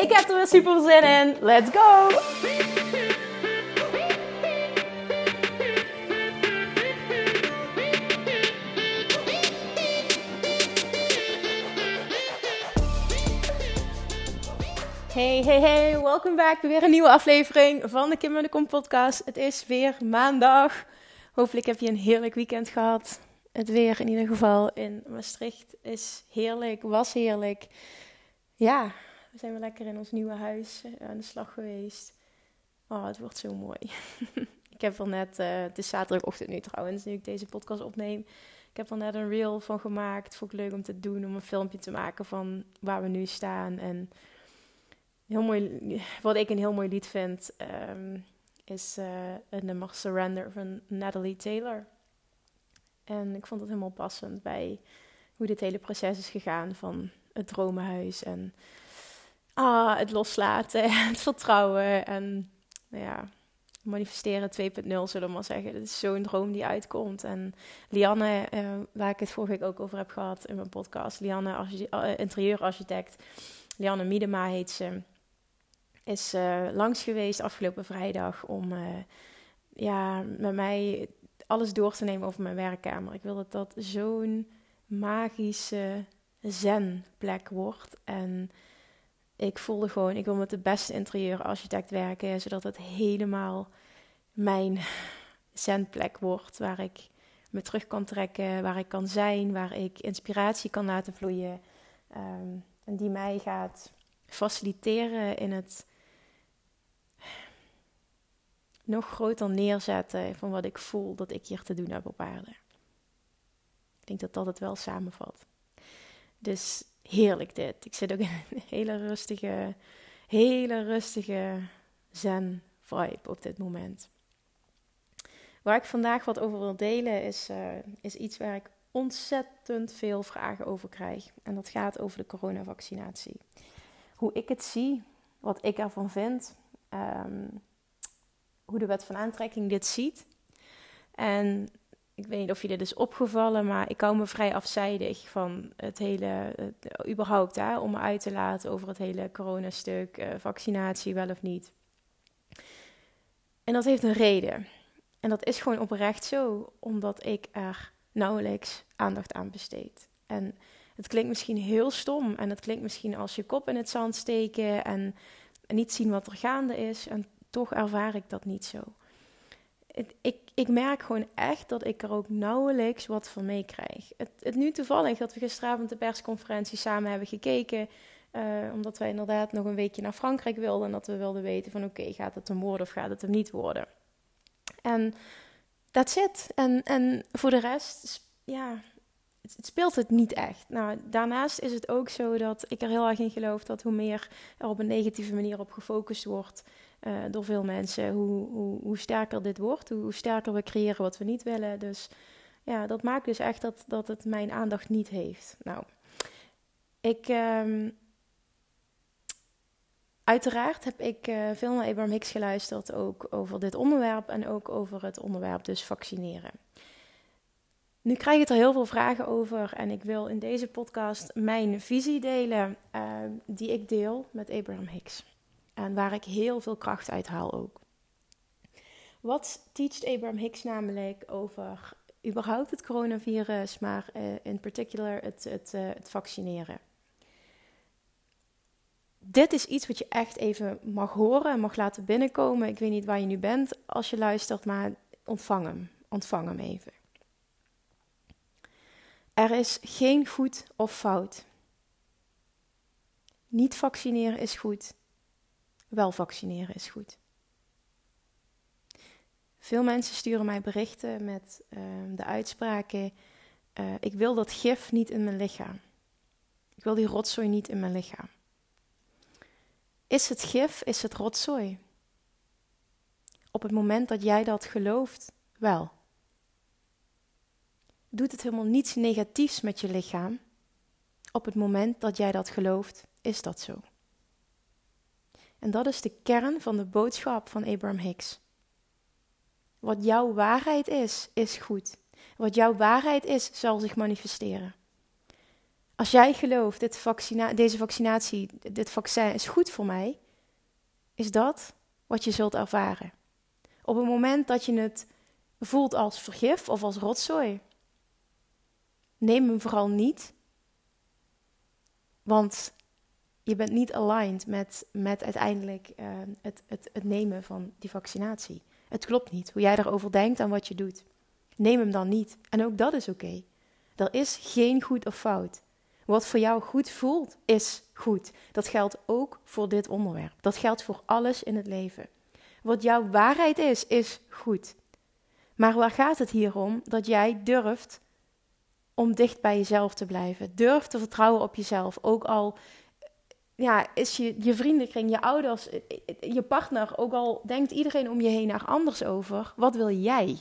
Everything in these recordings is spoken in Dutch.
Ik heb er weer super zin in. Let's go! Hey, hey, hey, welkom back bij weer een nieuwe aflevering van de Kim en de Kom podcast. Het is weer maandag. Hopelijk heb je een heerlijk weekend gehad. Het weer in ieder geval in Maastricht is heerlijk, was heerlijk. Ja, we zijn weer lekker in ons nieuwe huis eh, aan de slag geweest. Oh, het wordt zo mooi. ik heb er net, uh, het is zaterdagochtend nu trouwens, nu ik deze podcast opneem. Ik heb er net een reel van gemaakt. Vond ik leuk om te doen, om een filmpje te maken van waar we nu staan. En heel mooi, wat ik een heel mooi lied vind, um, is uh, het nummer Surrender van Natalie Taylor. En ik vond het helemaal passend bij hoe dit hele proces is gegaan van het dromenhuis en ah, het loslaten, het vertrouwen en nou ja, manifesteren 2.0 zullen we maar zeggen. Dat is zo'n droom die uitkomt. En Lianne, uh, waar ik het vorige week ook over heb gehad in mijn podcast, Lianne, uh, interieurarchitect, Lianne Miedema heet ze, is uh, langs geweest afgelopen vrijdag om ja, met mij alles door te nemen over mijn werkkamer. Ik wil dat dat zo'n magische zenplek wordt en ik voelde gewoon, ik wil met de beste interieurarchitect werken, zodat het helemaal mijn zendplek wordt, waar ik me terug kan trekken, waar ik kan zijn, waar ik inspiratie kan laten vloeien. Ehm, en die mij gaat faciliteren in het nog groter neerzetten van wat ik voel dat ik hier te doen heb op aarde. Ik denk dat dat het wel samenvat. Dus heerlijk dit. Ik zit ook in een hele rustige, hele rustige zen vibe op dit moment. Waar ik vandaag wat over wil delen is, uh, is iets waar ik ontzettend veel vragen over krijg. En dat gaat over de coronavaccinatie. Hoe ik het zie, wat ik ervan vind, um, hoe de wet van aantrekking dit ziet. En ik weet niet of je dit is opgevallen, maar ik hou me vrij afzijdig van het hele, überhaupt, hè, om me uit te laten over het hele coronastuk, uh, vaccinatie wel of niet. En dat heeft een reden. En dat is gewoon oprecht zo, omdat ik er nauwelijks aandacht aan besteed. En het klinkt misschien heel stom en het klinkt misschien als je kop in het zand steken en niet zien wat er gaande is. En toch ervaar ik dat niet zo ik, ik merk gewoon echt dat ik er ook nauwelijks wat van meekrijg. Het, het nu toevallig dat we gisteravond de persconferentie samen hebben gekeken. Uh, omdat wij inderdaad nog een weekje naar Frankrijk wilden. En dat we wilden weten van oké, gaat het hem worden of gaat het hem niet worden? En that's it. En, en voor de rest, ja, het, speelt het niet echt. Nou, daarnaast is het ook zo dat ik er heel erg in geloof dat hoe meer er op een negatieve manier op gefocust wordt, uh, door veel mensen, hoe, hoe, hoe, sterker dit wordt, hoe, sterker we creëren wat we niet willen. Dus ja, dat maakt dus echt dat, dat het mijn aandacht niet heeft. Nou, ik. Um, uiteraard heb ik uh, veel naar Abraham Hicks geluisterd, ook over dit onderwerp en ook over het onderwerp dus vaccineren. Nu krijg ik er heel veel vragen over en ik wil in deze podcast mijn visie delen uh, die ik deel met Abraham Hicks. En waar ik heel veel kracht uit haal ook. Wat teacht Abraham Hicks namelijk over überhaupt het coronavirus, maar uh, in particular het, het, uh, het vaccineren? Dit is iets wat je echt even mag horen en mag laten binnenkomen. Ik weet niet waar je nu bent als je luistert, maar ontvang hem. Ontvang hem even. Er is geen goed of fout. Niet vaccineren is goed wel vaccineren is goed. Veel mensen sturen mij berichten met uh, de uitspraken: uh, Ik wil dat gif niet in mijn lichaam. Ik wil die rotzooi niet in mijn lichaam. Is het gif? Is het rotzooi? Op het moment dat jij dat gelooft, wel. Doet het helemaal niets negatiefs met je lichaam? Op het moment dat jij dat gelooft, is dat zo. En dat is de kern van de boodschap van Abraham Hicks. Wat jouw waarheid is, is goed. Wat jouw waarheid is, zal zich manifesteren. Als jij gelooft, dit deze vaccinatie, dit vaccin is goed voor mij, is dat wat je zult ervaren. Op het moment dat je het voelt als vergif of als rotzooi, neem hem vooral niet. Want je bent niet aligned met, met uiteindelijk uh, het, het, het nemen van die vaccinatie. Het klopt niet hoe jij daarover denkt en wat je doet. Neem hem dan niet. En ook dat is oké. Er is geen goed of fout. Wat voor jou goed voelt, is goed. Dat geldt ook voor dit onderwerp. Dat geldt voor alles in het leven. Wat jouw waarheid is, is goed. Maar waar gaat het hier om? Dat jij durft om dicht bij jezelf te blijven. Durf te vertrouwen op jezelf. Ook al ja, is je, je vriendenkring, je ouders, je partner, ook al denkt iedereen om je heen er anders over. Wat wil jij?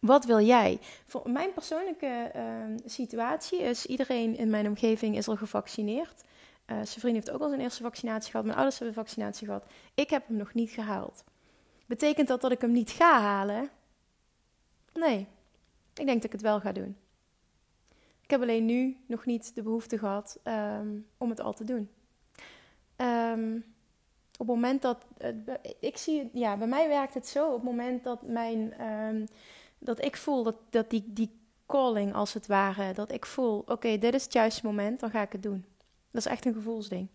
Wat wil jij? Voor mijn persoonlijke uh, situatie is iedereen in mijn omgeving is al gevaccineerd. Uh, zijn vriend heeft ook al zijn eerste vaccinatie gehad. Mijn ouders hebben vaccinatie gehad. Ik heb hem nog niet gehaald. Betekent dat dat ik hem niet ga halen? Nee. Ik denk dat ik het wel ga doen. Ik heb alleen nu nog niet de behoefte gehad um, om het al te doen. Um, op het moment dat. Ik zie ja, bij mij werkt het zo. Op het moment dat mijn. Um, dat ik voel dat, dat die, die calling als het ware. Dat ik voel, oké, dit is het juiste moment, dan ga ik het doen. Dat is echt een gevoelsding.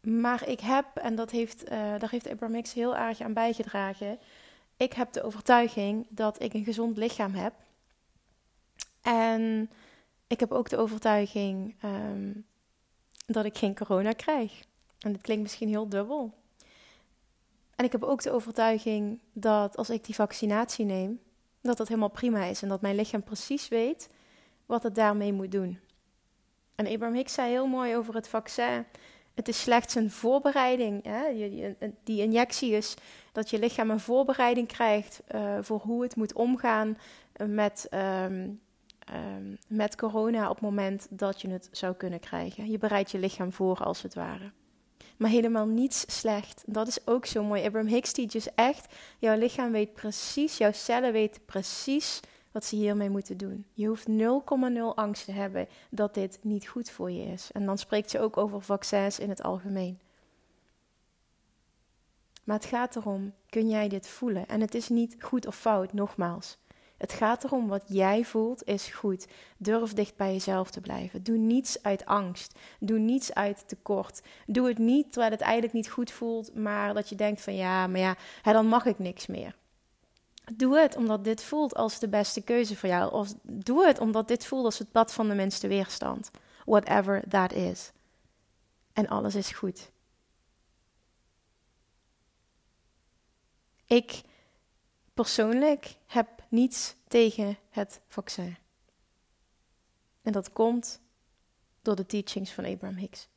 Maar ik heb, en dat heeft, uh, daar heeft Abraham Hicks heel erg aan bijgedragen. Ik heb de overtuiging dat ik een gezond lichaam heb. En ik heb ook de overtuiging um, dat ik geen corona krijg. En dit klinkt misschien heel dubbel. En ik heb ook de overtuiging dat als ik die vaccinatie neem, dat dat helemaal prima is en dat mijn lichaam precies weet wat het daarmee moet doen. En Abraham Hicks zei heel mooi over het vaccin. Het is slechts een voorbereiding. Hè? Die injectie is dat je lichaam een voorbereiding krijgt uh, voor hoe het moet omgaan met, um, um, met corona op het moment dat je het zou kunnen krijgen. Je bereidt je lichaam voor als het ware maar helemaal niets slecht. Dat is ook zo mooi. Abraham Hicks teaches echt, jouw lichaam weet precies, jouw cellen weten precies wat ze hiermee moeten doen. Je hoeft 0,0 angst te hebben dat dit niet goed voor je is. En dan spreekt ze ook over vaccins in het algemeen. Maar het gaat erom, kun jij dit voelen? En het is niet goed of fout, nogmaals. Het gaat erom wat jij voelt is goed. Durf dicht bij jezelf te blijven. Doe niets uit angst. Doe niets uit tekort. Doe het niet terwijl het eigenlijk niet goed voelt, maar dat je denkt van ja, maar ja, dan mag ik niks meer. Doe het omdat dit voelt als de beste keuze voor jou. Of doe het omdat dit voelt als het pad van de minste weerstand. Whatever that is. En alles is goed. Ik persoonlijk heb niets tegen het vaccin. En dat komt door de teachings van Abraham Hicks.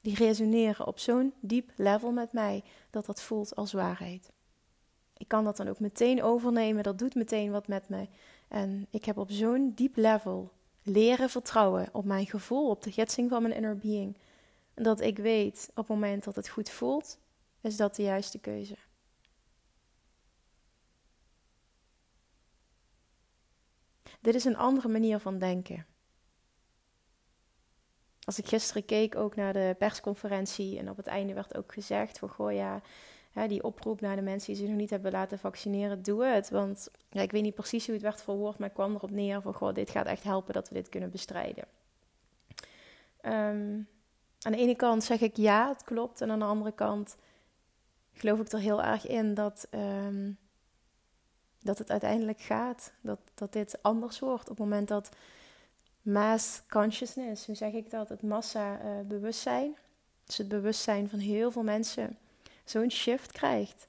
Die resoneren op zo'n diep level met mij dat dat voelt als waarheid. Ik kan dat dan ook meteen overnemen, dat doet meteen wat met me. En ik heb op zo'n diep level leren vertrouwen op mijn gevoel, op de gidsing van mijn inner being. Dat ik weet op het moment dat het goed voelt, is dat de juiste keuze. Dit is een andere manier van denken. Als ik gisteren keek ook naar de persconferentie en op het einde werd ook gezegd van goh ja, die oproep naar de mensen die zich nog niet hebben laten vaccineren, doe het. Want ik weet niet precies hoe het werd verwoord, maar ik kwam erop neer van goh, dit gaat echt helpen dat we dit kunnen bestrijden. Um, aan de ene kant zeg ik ja, het klopt. En aan de andere kant geloof ik er heel erg in dat um, dat het uiteindelijk gaat. Dat, dat dit anders wordt op het moment dat mass consciousness, hoe zeg ik dat, het massa-bewustzijn, uh, dus het bewustzijn van heel veel mensen, zo'n shift krijgt.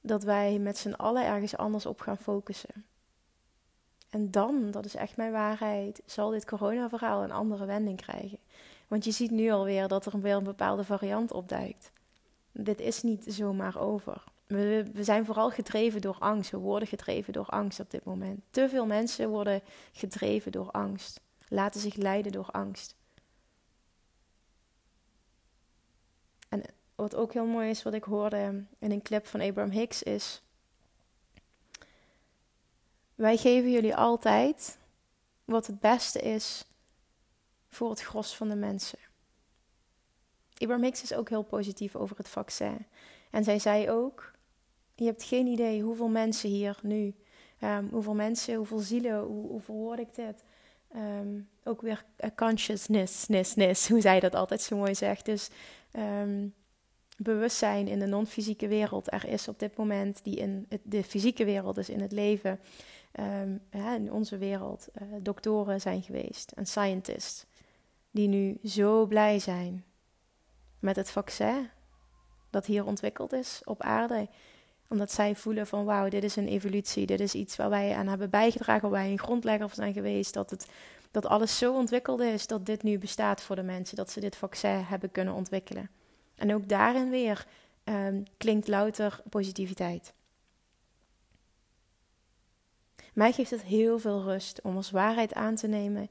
Dat wij met z'n allen ergens anders op gaan focussen. En dan, dat is echt mijn waarheid, zal dit corona-verhaal een andere wending krijgen. Want je ziet nu alweer dat er weer een bepaalde variant opduikt. Dit is niet zomaar over. We, we, zijn vooral gedreven door angst. We worden gedreven door angst op dit moment. Te veel mensen worden gedreven door angst. Laten zich leiden door angst. En wat ook heel mooi is, wat ik hoorde in een clip van Abraham Hicks, is: Wij geven jullie altijd wat het beste is voor het gros van de mensen. Abraham Hicks is ook heel positief over het vaccin. En zij zei ook: Je hebt geen idee hoeveel mensen hier nu, um, hoeveel mensen, hoeveel zielen, hoe, hoe verwoord ik dit? Um, ook weer consciousness, nis, nis, hoe zij dat altijd zo mooi zegt. Dus um, bewustzijn in de non-fysieke wereld er is op dit moment, die in de fysieke wereld, dus in het leven, um, in onze wereld, uh, doktoren zijn geweest en scientists, die nu zo blij zijn met het vaccin dat hier ontwikkeld is op aarde. Omdat zij voelen van wauw, dit is een evolutie, dit is iets waar wij aan hebben bijgedragen, waar wij een grondlegger van zijn geweest, dat, het, dat alles zo ontwikkeld is dat dit nu bestaat voor de mensen, dat ze dit vaccin hebben kunnen ontwikkelen. En ook daarin weer um, klinkt louter positiviteit. Mij geeft het heel veel rust om als waarheid aan te nemen.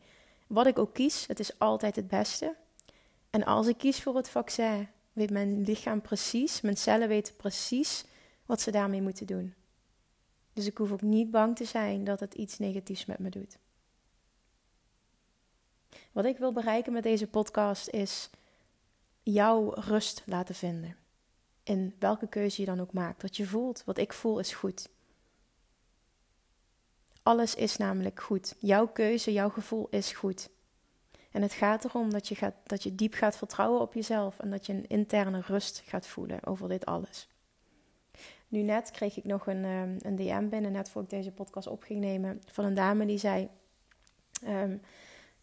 Wat ik ook kies, het is altijd het beste. En als ik kies voor het vaccin, weet mijn lichaam precies, mijn cellen weten precies wat ze daarmee moeten doen. Dus ik hoef ook niet bang te zijn dat het iets negatiefs met me doet. Wat ik wil bereiken met deze podcast is jouw rust laten vinden. In welke keuze je dan ook maakt. Wat je voelt, wat ik voel, is goed. Alles is namelijk goed. Jouw keuze, jouw gevoel is goed. En het gaat erom dat je, gaat, dat je diep gaat vertrouwen op jezelf en dat je een interne rust gaat voelen over dit alles. Nu net kreeg ik nog een, um, een DM binnen, net voor ik deze podcast op ging nemen, van een dame die zei: um,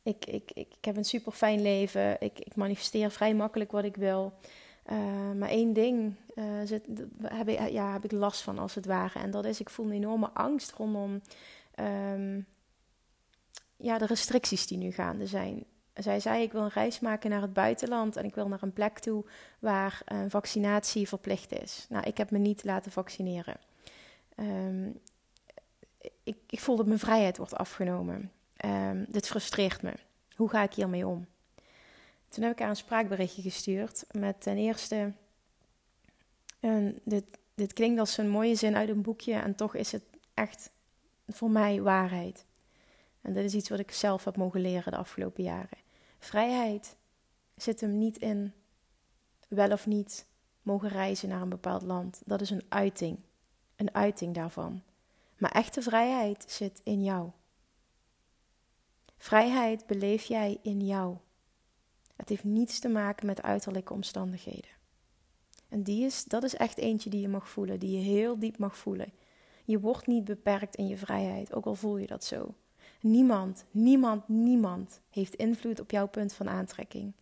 ik, ik, ik, heb een super fijn leven, ik, ik manifesteer vrij makkelijk wat ik wil. Uh, maar één ding uh, zit, heb, ik, ja, heb ik last van als het ware. En dat is, ik voel een enorme angst rondom um, ja, de restricties die nu gaande zijn zij zei: Ik wil een reis maken naar het buitenland en ik wil naar een plek toe waar een vaccinatie verplicht is. Nou, ik heb me niet laten vaccineren. Um, ik, ik voel dat mijn vrijheid wordt afgenomen. Um, dit frustreert me. Hoe ga ik hiermee om? Toen heb ik haar een spraakberichtje gestuurd met ten eerste. En dit, dit klinkt als een mooie zin uit een boekje en toch is het echt voor mij waarheid. En dit is iets wat ik zelf heb mogen leren de afgelopen jaren. Vrijheid zit hem niet in wel of niet mogen reizen naar een bepaald land. Dat is een uiting, een uiting daarvan. Maar echte vrijheid zit in jou. Vrijheid beleef jij in jou. Het heeft niets te maken met uiterlijke omstandigheden. En die is, dat is echt eentje die je mag voelen, die je heel diep mag voelen. Je wordt niet beperkt in je vrijheid, ook al voel je dat zo. Niemand, niemand, niemand heeft invloed op jouw punt van aantrekking.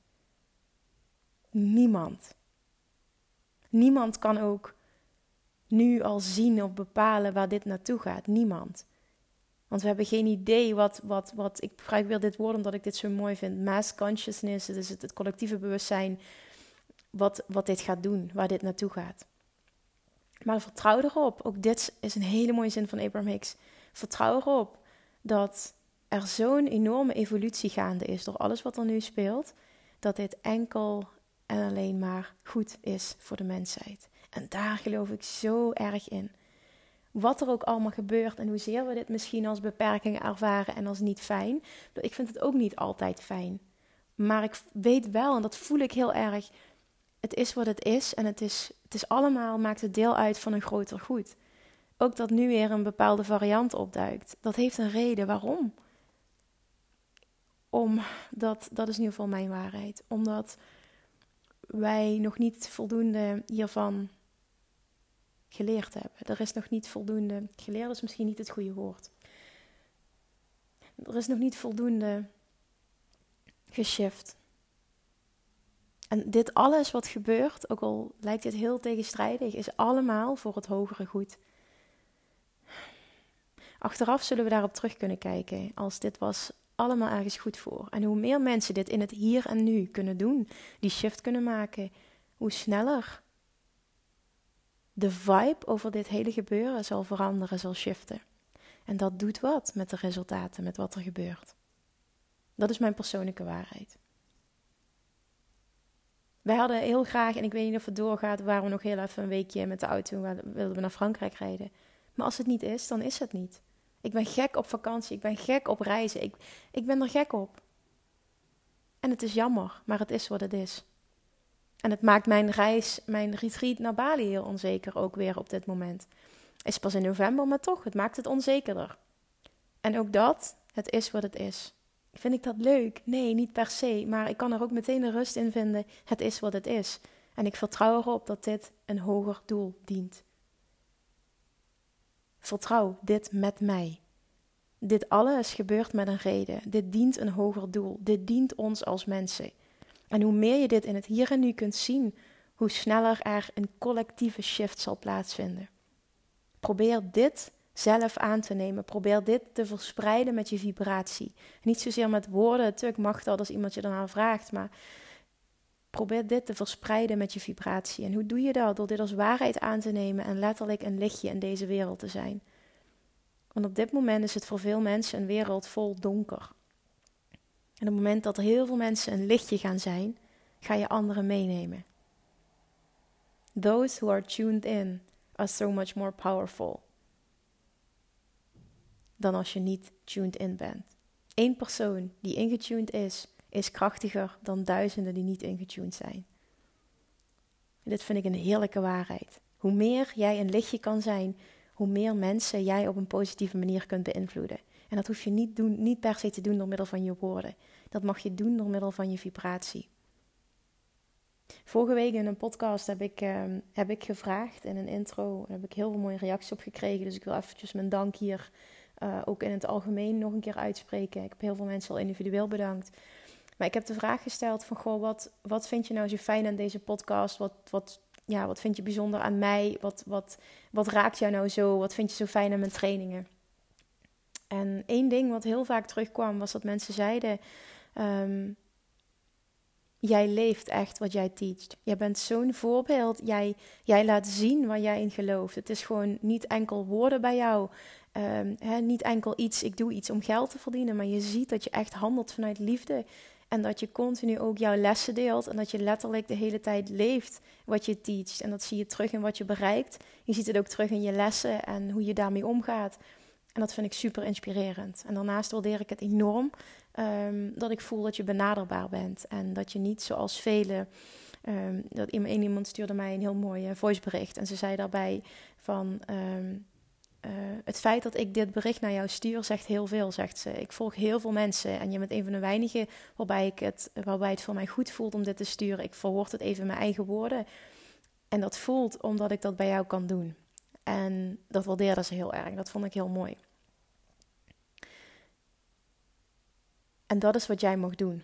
Niemand. Niemand kan ook nu al zien of bepalen waar dit naartoe gaat. Niemand. Want we hebben geen idee wat, wat, wat ik gebruik weer dit woord omdat ik dit zo mooi vind. Mass consciousness, dus het, het collectieve bewustzijn, wat, wat dit gaat doen, waar dit naartoe gaat. Maar vertrouw erop, ook dit is een hele mooie zin van Abraham Hicks. Vertrouw erop dat er zo'n enorme evolutie gaande is door alles wat er nu speelt, dat dit enkel en alleen maar goed is voor de mensheid. En daar geloof ik zo erg in. Wat er ook allemaal gebeurt en hoezeer we dit misschien als beperking ervaren en als niet fijn. Ik vind het ook niet altijd fijn. Maar ik weet wel, en dat voel ik heel erg, het is wat het is en het is, het is allemaal, maakt het deel uit van een groter goed ook dat nu weer een bepaalde variant opduikt. Dat heeft een reden. Waarom? Omdat, dat is in ieder geval mijn waarheid. Omdat wij nog niet voldoende hiervan geleerd hebben. Er is nog niet voldoende. Geleerd is misschien niet het goede woord. Er is nog niet voldoende geshift. En dit alles wat gebeurt, ook al lijkt dit heel tegenstrijdig, is allemaal voor het hogere goed. Achteraf zullen we daarop terug kunnen kijken. Als dit was allemaal ergens goed voor. En hoe meer mensen dit in het hier en nu kunnen doen, die shift kunnen maken, hoe sneller de vibe over dit hele gebeuren zal veranderen, zal shiften. En dat doet wat met de resultaten, met wat er gebeurt. Dat is mijn persoonlijke waarheid. Wij hadden heel graag, en ik weet niet of het doorgaat, waren we nog heel even een weekje met de auto, wilden we naar Frankrijk rijden. Maar als het niet is, dan is het niet. Ik ben gek op vakantie, ik ben gek op reizen, ik, ik ben er gek op. En het is jammer, maar het is wat het is. En het maakt mijn reis, mijn retreat naar Bali heel onzeker ook weer op dit moment. Is pas in november, maar toch, het maakt het onzekerder. En ook dat, het is wat het is. Vind ik dat leuk? Nee, niet per se. Maar ik kan er ook meteen de rust in vinden. Het is wat het is. En ik vertrouw erop dat dit een hoger doel dient. Vertrouw dit met mij. Dit alles gebeurt met een reden. Dit dient een hoger doel. Dit dient ons als mensen. En hoe meer je dit in het hier en nu kunt zien, hoe sneller er een collectieve shift zal plaatsvinden. Probeer dit zelf aan te nemen. Probeer dit te verspreiden met je vibratie. Niet zozeer met woorden, natuurlijk mag dat als iemand je daarna vraagt, maar probeer dit te verspreiden met je vibratie. En hoe doe je dat? Door dit als waarheid aan te nemen en letterlijk een lichtje in deze wereld te zijn. Want op dit moment is het voor veel mensen een wereld vol donker. En op het moment dat er heel veel mensen een lichtje gaan zijn, ga je anderen meenemen. Those who are tuned in are so much more powerful dan als je niet tuned in bent. Eén persoon die ingetuned is, is krachtiger dan duizenden die niet ingetuned zijn. dit vind ik een heerlijke waarheid. Hoe meer jij een lichtje kan zijn, hoe meer mensen jij op een positieve manier kunt beïnvloeden. En dat hoef je niet, doen, niet per se te doen door middel van je woorden. Dat mag je doen door middel van je vibratie. Vorige week in een podcast heb ik, ehm, heb ik gevraagd in een intro. Daar heb ik heel veel mooie reacties op gekregen. Dus ik wil eventjes mijn dank hier uh, ook in het algemeen nog een keer uitspreken. Ik heb heel veel mensen al individueel bedankt. Maar ik heb de vraag gesteld van, goh, wat, wat vind je nou zo fijn aan deze podcast? Wat, wat, ja, wat vind je bijzonder aan mij? Wat, wat, wat raakt jou nou zo? Wat vind je zo fijn aan mijn trainingen? En één ding wat heel vaak terugkwam, was dat mensen zeiden... Um, jij leeft echt wat jij teacht. Jij bent zo'n voorbeeld. Jij, jij laat zien waar jij in gelooft. Het is gewoon niet enkel woorden bij jou. Um, niet enkel iets, ik doe iets om geld te verdienen, maar je ziet dat je echt handelt vanuit liefde. En dat je continu ook jouw lessen deelt en dat je letterlijk de hele tijd leeft wat je teacht. En dat zie je terug in wat je bereikt. Je ziet het ook terug in je lessen en hoe je daarmee omgaat. En dat vind ik super inspirerend. En daarnaast waardeer ik het enorm um, dat ik voel dat je benaderbaar bent. En dat je niet zoals velen. Um, dat iemand stuurde mij een heel mooi voicebericht. En ze zei daarbij van. Uh, het feit dat ik dit bericht naar jou stuur, zegt heel veel, zegt ze. Ik volg heel veel mensen en je bent een van de weinigen waarbij, ik het, waarbij het voor mij goed voelt om dit te sturen. Ik verwoord het even in mijn eigen woorden. En dat voelt omdat ik dat bij jou kan doen. En dat waardeerde ze heel erg. Dat vond ik heel mooi. En dat is wat jij mag doen.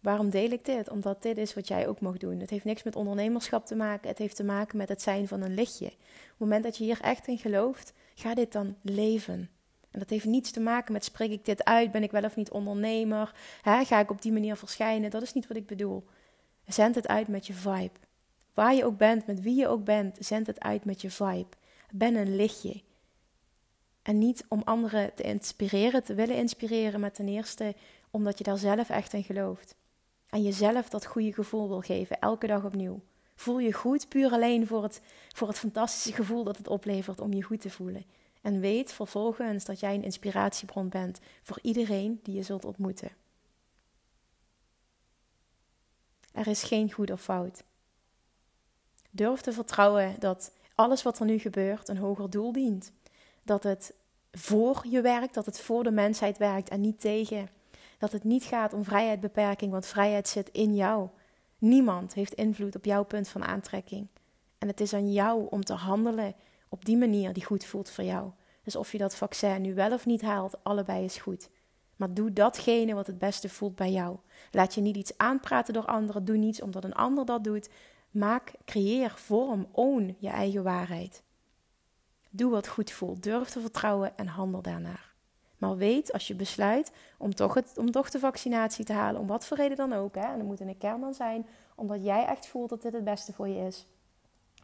Waarom deel ik dit? Omdat dit is wat jij ook mag doen. Het heeft niks met ondernemerschap te maken. Het heeft te maken met het zijn van een lichtje. Op het moment dat je hier echt in gelooft, ga dit dan leven. En dat heeft niets te maken met spreek ik dit uit, ben ik wel of niet ondernemer, ga ik op die manier verschijnen. Dat is niet wat ik bedoel. Zend het uit met je vibe. Waar je ook bent, met wie je ook bent, zend het uit met je vibe. Ben een lichtje. En niet om anderen te inspireren, te willen inspireren, maar ten eerste omdat je daar zelf echt in gelooft. En jezelf dat goede gevoel wil geven, elke dag opnieuw. Voel je goed, puur alleen voor het, voor het fantastische gevoel dat het oplevert om je goed te voelen. En weet vervolgens dat jij een inspiratiebron bent voor iedereen die je zult ontmoeten. Er is geen goed of fout. Durf te vertrouwen dat alles wat er nu gebeurt een hoger doel dient. Dat het voor je werkt, dat het voor de mensheid werkt en niet tegen. Dat het niet gaat om vrijheidsbeperking, want vrijheid zit in jou. Niemand heeft invloed op jouw punt van aantrekking. En het is aan jou om te handelen op die manier die goed voelt voor jou. Dus of je dat vaccin nu wel of niet haalt, allebei is goed. Maar doe datgene wat het beste voelt bij jou. Laat je niet iets aanpraten door anderen. Doe niets omdat een ander dat doet. Maak, creëer, vorm, own je eigen waarheid. Doe wat goed voelt. Durf te vertrouwen en handel daarnaar. Maar weet als je besluit om toch, het, de vaccinatie te halen, om wat voor reden dan ook, hè, en dat moet in de kern dan zijn, omdat jij echt voelt dat dit het beste voor je is.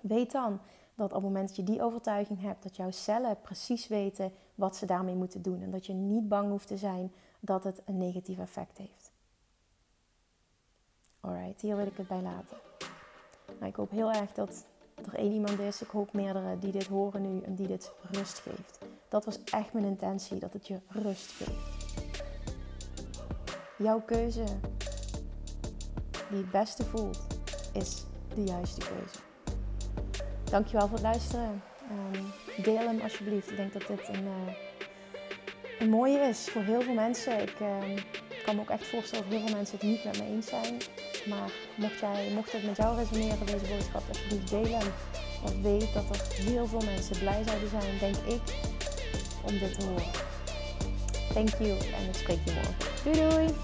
Weet dan dat op het moment dat je die overtuiging hebt, dat jouw cellen precies weten wat ze daarmee moeten doen. En dat je niet bang hoeft te zijn dat het een negatief effect heeft. Alright, hier wil ik het bij laten. Maar ik hoop heel erg dat er één iemand is, ik hoop meerdere, die dit horen nu en die dit rust geeft. Dat was echt mijn intentie, dat het je rust geeft. Jouw keuze, die het beste voelt, is de juiste keuze. Dankjewel voor het luisteren. Um, deel hem alsjeblieft. Ik denk dat dit een, uh, een mooie is voor heel veel mensen. Ik uh, kan me ook echt voorstellen dat heel veel mensen het niet met me eens zijn. Maar mocht, jij, mocht het met jou resoneren, deze boodschap, alsjeblieft delen. Want weet dat er heel veel mensen blij zouden zijn, denk ik, om dit te horen. Thank you en ik spreek je morgen. Doei doei!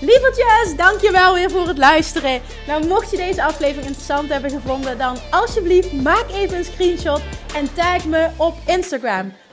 Lievertjes, dankjewel weer voor het luisteren. Nou, mocht je deze aflevering interessant hebben gevonden, dan alsjeblieft maak even een screenshot en tag me op Instagram.